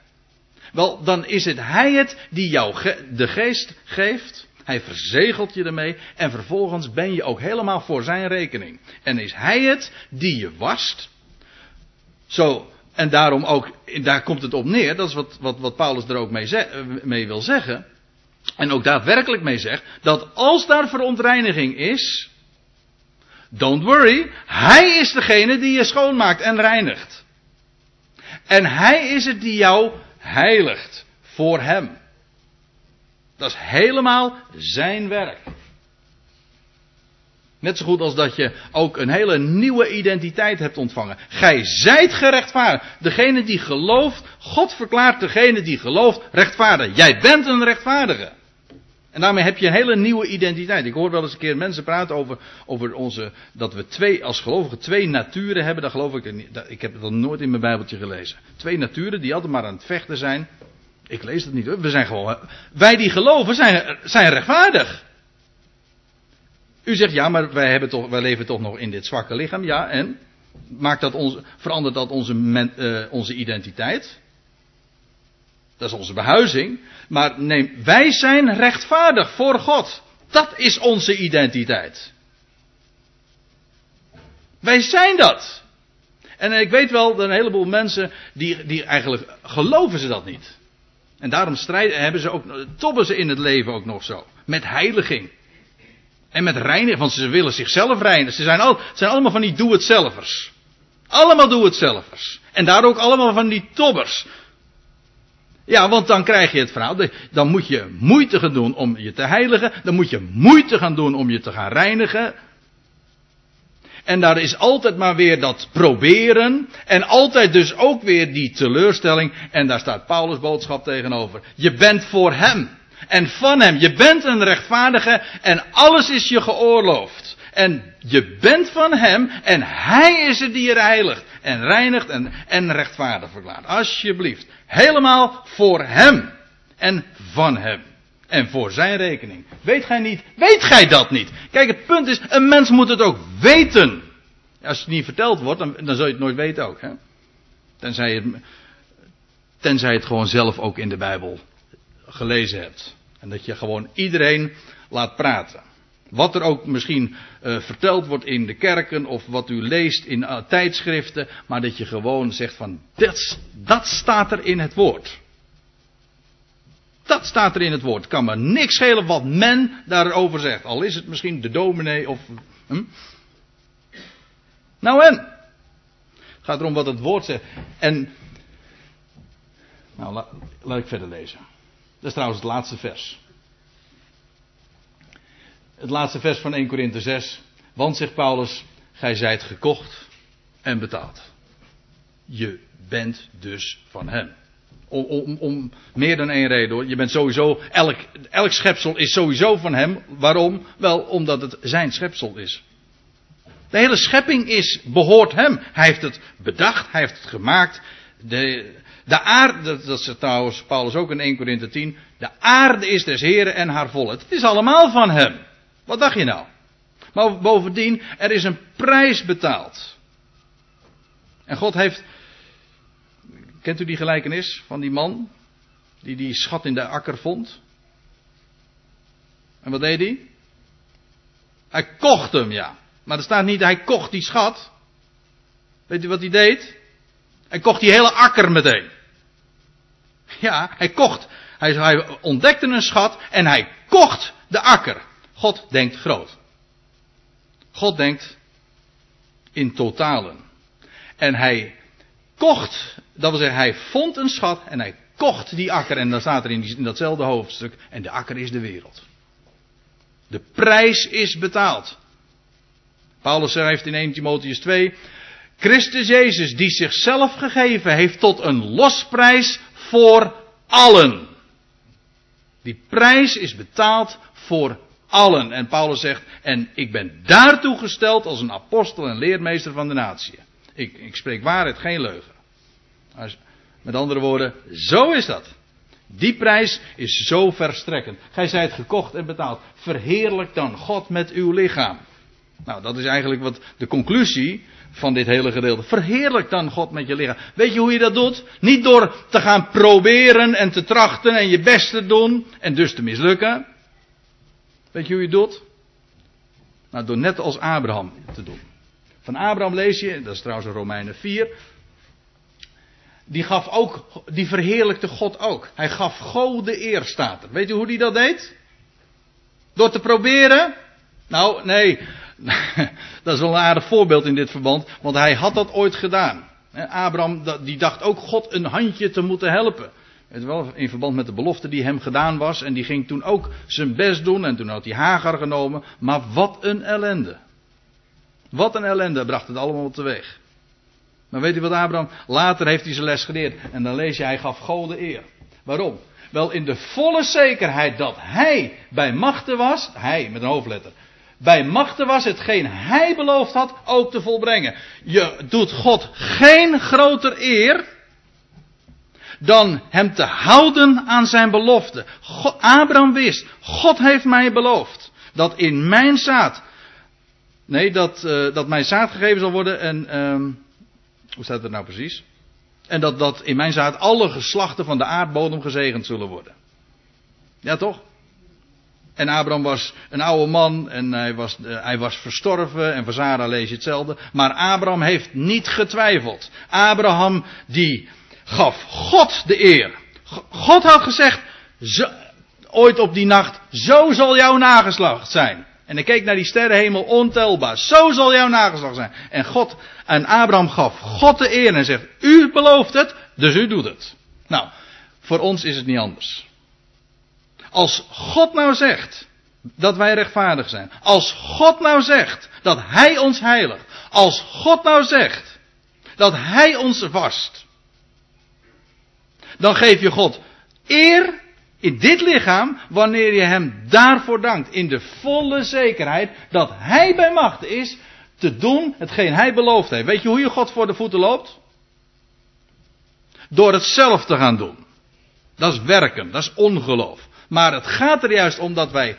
S1: Wel, dan is het Hij het die jou de geest geeft. Hij verzegelt je ermee. En vervolgens ben je ook helemaal voor zijn rekening. En is Hij het die je wast. Zo, en daarom ook, daar komt het op neer. Dat is wat, wat, wat Paulus er ook mee, mee wil zeggen. En ook daadwerkelijk mee zegt. Dat als daar verontreiniging is. Don't worry. Hij is degene die je schoonmaakt en reinigt. En hij is het die jou heiligt voor Hem. Dat is helemaal zijn werk. Net zo goed als dat je ook een hele nieuwe identiteit hebt ontvangen. Gij zijt gerechtvaardigd. Degene die gelooft, God verklaart degene die gelooft rechtvaardig. Jij bent een rechtvaardige. En daarmee heb je een hele nieuwe identiteit. Ik hoor wel eens een keer mensen praten over, over onze, dat we twee, als gelovigen twee naturen hebben. Dat geloof ik niet. Ik heb dat nooit in mijn Bijbeltje gelezen. Twee naturen die altijd maar aan het vechten zijn. Ik lees dat niet hoor. We zijn gewoon, wij die geloven zijn, zijn rechtvaardig. U zegt ja, maar wij, hebben toch, wij leven toch nog in dit zwakke lichaam. Ja, en? Maakt dat ons, verandert dat onze, uh, onze identiteit? Dat is onze behuizing. Maar neem, wij zijn rechtvaardig voor God. Dat is onze identiteit. Wij zijn dat. En ik weet wel dat een heleboel mensen die, die eigenlijk geloven ze dat niet. En daarom strijden, hebben ze ook, tobben ze in het leven ook nog zo. Met heiliging. En met reinigen, want ze willen zichzelf reinigen. Ze zijn, al, zijn allemaal van die doe-het-zelvers. Allemaal doe-het-zelvers. En daar ook allemaal van die tobbers. Ja, want dan krijg je het verhaal. Dan moet je moeite gaan doen om je te heiligen. Dan moet je moeite gaan doen om je te gaan reinigen. En daar is altijd maar weer dat proberen. En altijd dus ook weer die teleurstelling. En daar staat Paulus' boodschap tegenover. Je bent voor hem. En van hem. Je bent een rechtvaardige. En alles is je geoorloofd. En je bent van hem. En hij is het die je heiligt. En reinigt en, en rechtvaardig verklaart. Alsjeblieft. Helemaal voor hem. En van hem. En voor zijn rekening. Weet gij niet? Weet gij dat niet? Kijk, het punt is, een mens moet het ook weten. Als het niet verteld wordt, dan, dan zul je het nooit weten ook. Hè? Tenzij, het, tenzij het gewoon zelf ook in de Bijbel gelezen hebt. En dat je gewoon iedereen laat praten. Wat er ook misschien uh, verteld wordt in de kerken of wat u leest in uh, tijdschriften, maar dat je gewoon zegt van dat staat er in het woord. Dat staat er in het woord. Kan me niks schelen wat men daarover zegt. Al is het misschien de dominee of. Hm? Nou en? Het gaat erom wat het woord zegt. En. Nou, laat ik verder lezen. Dat is trouwens het laatste vers het laatste vers van 1 Korinthe 6. Want, zegt Paulus, gij zijt gekocht en betaald. Je bent dus van hem. Om, meer dan één reden hoor. Je bent sowieso, elk, elk schepsel is sowieso van hem. Waarom? Wel, omdat het zijn schepsel is. De hele schepping is, behoort hem. Hij heeft het bedacht, hij heeft het gemaakt. De, de aarde, dat, is trouwens Paulus ook in 1 Korinthe 10. De aarde is des Heren en haar volheid. Het is allemaal van hem. Wat dacht je nou? Maar bovendien, er is een prijs betaald. En God heeft. Kent u die gelijkenis van die man? Die die schat in de akker vond? En wat deed hij? Hij kocht hem, ja. Maar er staat niet, hij kocht die schat. Weet u wat hij deed? Hij kocht die hele akker meteen. Ja, hij kocht. Hij, hij ontdekte een schat en hij kocht de akker. God denkt groot. God denkt in totalen. En hij kocht, dat wil zeggen, hij vond een schat en hij kocht die akker. En dan staat er in, in datzelfde hoofdstuk, en de akker is de wereld. De prijs is betaald. Paulus schrijft in 1 Timotheus 2, Christus Jezus die zichzelf gegeven heeft tot een losprijs voor allen. Die prijs is betaald voor allen. En Paulus zegt, en ik ben daartoe gesteld als een apostel en leermeester van de natie. Ik, ik spreek waarheid, geen leugen. Met andere woorden, zo is dat. Die prijs is zo verstrekkend. Gij zijt gekocht en betaald. Verheerlijk dan God met uw lichaam. Nou, dat is eigenlijk wat de conclusie van dit hele gedeelte. Verheerlijk dan God met je lichaam. Weet je hoe je dat doet? Niet door te gaan proberen en te trachten en je best te doen en dus te mislukken. Weet je hoe je doet? Nou, door net als Abraham te doen. Van Abraham lees je, dat is trouwens in Romeinen 4. Die gaf ook, die verheerlijkte God ook. Hij gaf God de eer, staat. Weet u hoe die dat deed? Door te proberen? Nou, nee. dat is wel een aardig voorbeeld in dit verband, want hij had dat ooit gedaan. Abraham, die dacht ook God een handje te moeten helpen. Het wel, in verband met de belofte die hem gedaan was. En die ging toen ook zijn best doen. En toen had hij Hagar genomen. Maar wat een ellende. Wat een ellende bracht het allemaal teweeg. Maar weet u wat Abraham, later heeft hij zijn les geleerd. En dan lees je, hij gaf God de eer. Waarom? Wel in de volle zekerheid dat hij bij machten was, hij met een hoofdletter, bij machten was hetgeen hij beloofd had ook te volbrengen. Je doet God geen groter eer dan hem te houden aan zijn belofte. God, Abraham wist, God heeft mij beloofd dat in mijn zaad, nee, dat, uh, dat mijn zaad gegeven zal worden en, um, hoe staat het nou precies? En dat, dat in mijn zaad alle geslachten van de aardbodem gezegend zullen worden. Ja toch? En Abraham was een oude man en hij was, uh, hij was verstorven en van Sarah lees je hetzelfde. Maar Abraham heeft niet getwijfeld. Abraham die gaf God de eer. God had gezegd, ooit op die nacht, zo zal jouw nageslacht zijn. En hij keek naar die sterrenhemel ontelbaar. Zo zal jouw nageslacht zijn. En God, en Abraham gaf God de eer en zegt, u belooft het, dus u doet het. Nou, voor ons is het niet anders. Als God nou zegt dat wij rechtvaardig zijn. Als God nou zegt dat Hij ons heiligt. Als God nou zegt dat Hij ons vast. Dan geef je God eer in dit lichaam wanneer je Hem daarvoor dankt. In de volle zekerheid dat Hij bij macht is te doen hetgeen Hij beloofd heeft. Weet je hoe je God voor de voeten loopt? Door het zelf te gaan doen. Dat is werken, dat is ongeloof. Maar het gaat er juist om dat wij,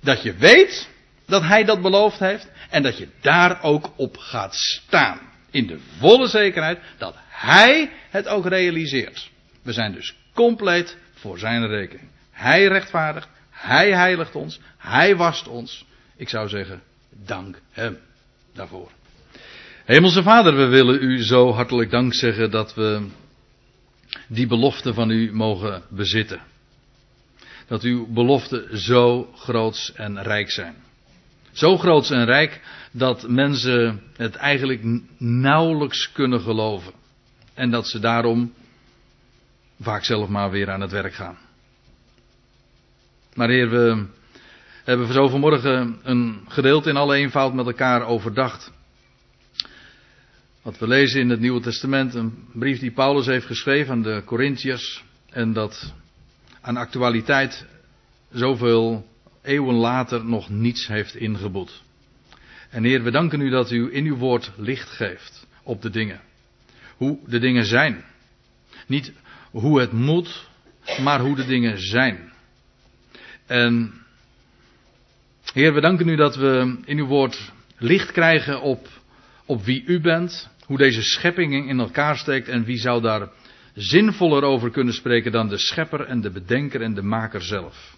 S1: dat je weet dat hij dat beloofd heeft en dat je daar ook op gaat staan. In de volle zekerheid dat hij het ook realiseert. We zijn dus compleet voor zijn rekening. Hij rechtvaardigt, hij heiligt ons, hij wast ons. Ik zou zeggen, dank hem daarvoor. Hemelse Vader, we willen u zo hartelijk dank zeggen dat we die belofte van u mogen bezitten dat uw beloften zo groots en rijk zijn. Zo groots en rijk dat mensen het eigenlijk nauwelijks kunnen geloven. En dat ze daarom vaak zelf maar weer aan het werk gaan. Maar heer, we hebben zo vanmorgen een gedeelte in alle eenvoud met elkaar overdacht. Wat we lezen in het Nieuwe Testament, een brief die Paulus heeft geschreven aan de Corinthiërs. En dat aan actualiteit zoveel eeuwen later nog niets heeft ingeboet. En Heer, we danken u dat u in uw woord licht geeft op de dingen. Hoe de dingen zijn. Niet hoe het moet, maar hoe de dingen zijn. En Heer, we danken u dat we in uw woord licht krijgen op, op wie u bent, hoe deze schepping in elkaar steekt en wie zou daar zinvoller over kunnen spreken dan de schepper en de bedenker en de maker zelf.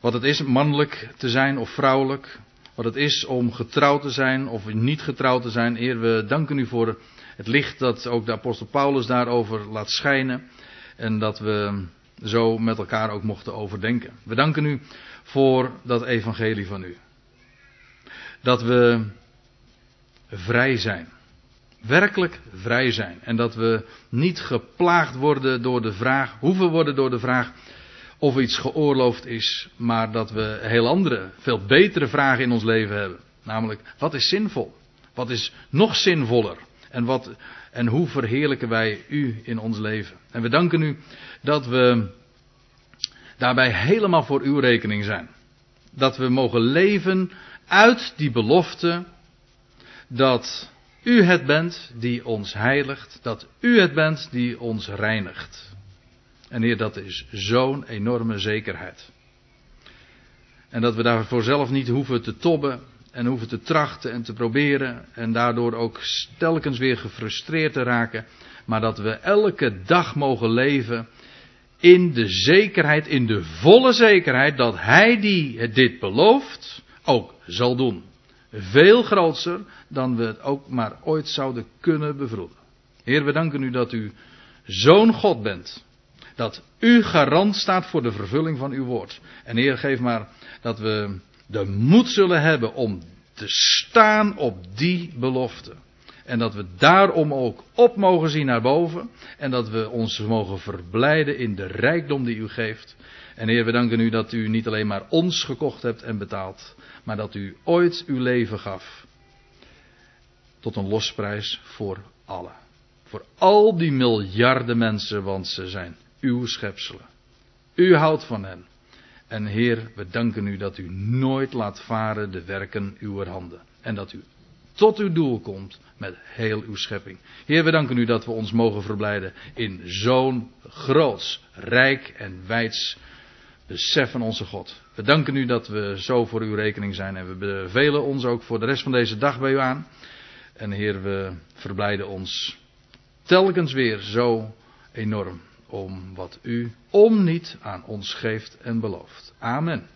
S1: Wat het is mannelijk te zijn of vrouwelijk. Wat het is om getrouwd te zijn of niet getrouwd te zijn. Eer, we danken u voor het licht dat ook de apostel Paulus daarover laat schijnen. En dat we zo met elkaar ook mochten overdenken. We danken u voor dat evangelie van u. Dat we vrij zijn werkelijk vrij zijn. En dat we niet geplaagd worden door de vraag, hoeven worden door de vraag of iets geoorloofd is, maar dat we heel andere, veel betere vragen in ons leven hebben. Namelijk, wat is zinvol? Wat is nog zinvoller? En, wat, en hoe verheerlijken wij u in ons leven? En we danken u dat we daarbij helemaal voor uw rekening zijn. Dat we mogen leven uit die belofte dat u het bent die ons heiligt, dat u het bent die ons reinigt. En Heer, dat is zo'n enorme zekerheid. En dat we daarvoor zelf niet hoeven te tobben en hoeven te trachten en te proberen en daardoor ook telkens weer gefrustreerd te raken, maar dat we elke dag mogen leven in de zekerheid, in de volle zekerheid dat Hij die dit belooft, ook zal doen. Veel groter dan we het ook maar ooit zouden kunnen bevroeden. Heer, we danken u dat u zo'n God bent. Dat u garant staat voor de vervulling van uw woord. En Heer, geef maar dat we de moed zullen hebben om te staan op die belofte. En dat we daarom ook op mogen zien naar boven. En dat we ons mogen verblijden in de rijkdom die u geeft. En Heer, we danken u dat u niet alleen maar ons gekocht hebt en betaald. Maar dat u ooit uw leven gaf tot een losprijs voor allen. Voor al die miljarden mensen, want ze zijn uw schepselen. U houdt van hen. En Heer, we danken u dat u nooit laat varen de werken uw handen. En dat u tot uw doel komt met heel uw schepping. Heer, we danken u dat we ons mogen verblijden in zo'n groots, rijk en wijds besef van onze God. We danken u dat we zo voor uw rekening zijn en we bevelen ons ook voor de rest van deze dag bij u aan. En Heer, we verblijden ons telkens weer zo enorm om wat u om niet aan ons geeft en belooft. Amen.